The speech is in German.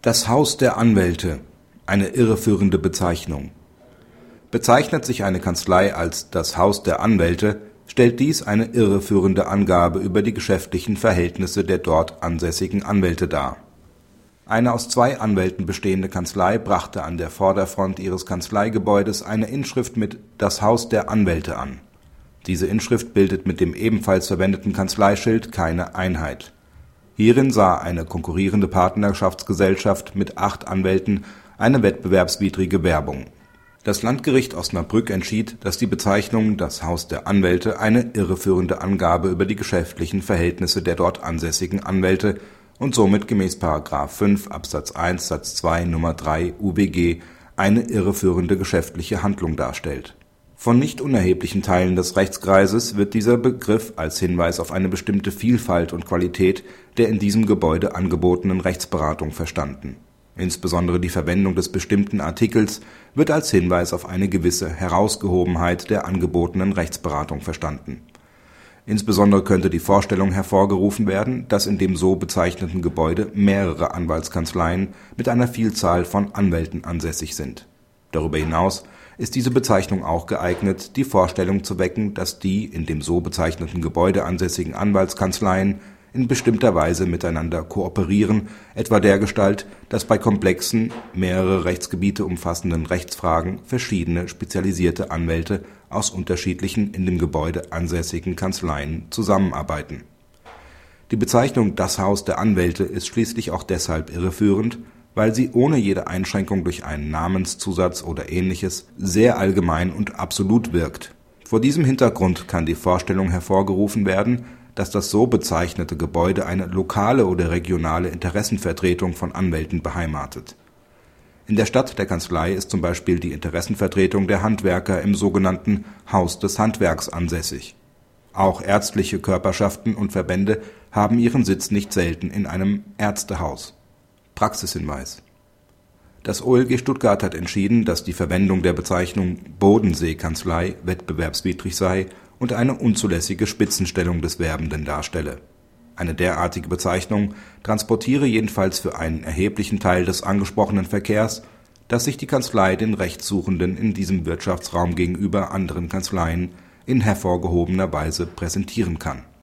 Das Haus der Anwälte eine irreführende Bezeichnung. Bezeichnet sich eine Kanzlei als das Haus der Anwälte, stellt dies eine irreführende Angabe über die geschäftlichen Verhältnisse der dort ansässigen Anwälte dar. Eine aus zwei Anwälten bestehende Kanzlei brachte an der Vorderfront ihres Kanzleigebäudes eine Inschrift mit Das Haus der Anwälte an. Diese Inschrift bildet mit dem ebenfalls verwendeten Kanzleischild keine Einheit. Hierin sah eine konkurrierende Partnerschaftsgesellschaft mit acht Anwälten eine wettbewerbswidrige Werbung. Das Landgericht Osnabrück entschied, dass die Bezeichnung Das Haus der Anwälte eine irreführende Angabe über die geschäftlichen Verhältnisse der dort ansässigen Anwälte und somit gemäß § 5 Absatz 1 Satz 2 Nr. 3 UWG eine irreführende geschäftliche Handlung darstellt. Von nicht unerheblichen Teilen des Rechtskreises wird dieser Begriff als Hinweis auf eine bestimmte Vielfalt und Qualität der in diesem Gebäude angebotenen Rechtsberatung verstanden. Insbesondere die Verwendung des bestimmten Artikels wird als Hinweis auf eine gewisse Herausgehobenheit der angebotenen Rechtsberatung verstanden. Insbesondere könnte die Vorstellung hervorgerufen werden, dass in dem so bezeichneten Gebäude mehrere Anwaltskanzleien mit einer Vielzahl von Anwälten ansässig sind. Darüber hinaus ist diese Bezeichnung auch geeignet, die Vorstellung zu wecken, dass die in dem so bezeichneten Gebäude ansässigen Anwaltskanzleien in bestimmter Weise miteinander kooperieren, etwa dergestalt, dass bei komplexen, mehrere Rechtsgebiete umfassenden Rechtsfragen verschiedene spezialisierte Anwälte aus unterschiedlichen in dem Gebäude ansässigen Kanzleien zusammenarbeiten. Die Bezeichnung Das Haus der Anwälte ist schließlich auch deshalb irreführend, weil sie ohne jede Einschränkung durch einen Namenszusatz oder ähnliches sehr allgemein und absolut wirkt. Vor diesem Hintergrund kann die Vorstellung hervorgerufen werden dass das so bezeichnete Gebäude eine lokale oder regionale Interessenvertretung von Anwälten beheimatet. In der Stadt der Kanzlei ist zum Beispiel die Interessenvertretung der Handwerker im sogenannten Haus des Handwerks ansässig. Auch ärztliche Körperschaften und Verbände haben ihren Sitz nicht selten in einem Ärztehaus. Praxishinweis Das OLG Stuttgart hat entschieden, dass die Verwendung der Bezeichnung Bodensee-Kanzlei wettbewerbswidrig sei und eine unzulässige Spitzenstellung des Werbenden darstelle. Eine derartige Bezeichnung transportiere jedenfalls für einen erheblichen Teil des angesprochenen Verkehrs, dass sich die Kanzlei den Rechtssuchenden in diesem Wirtschaftsraum gegenüber anderen Kanzleien in hervorgehobener Weise präsentieren kann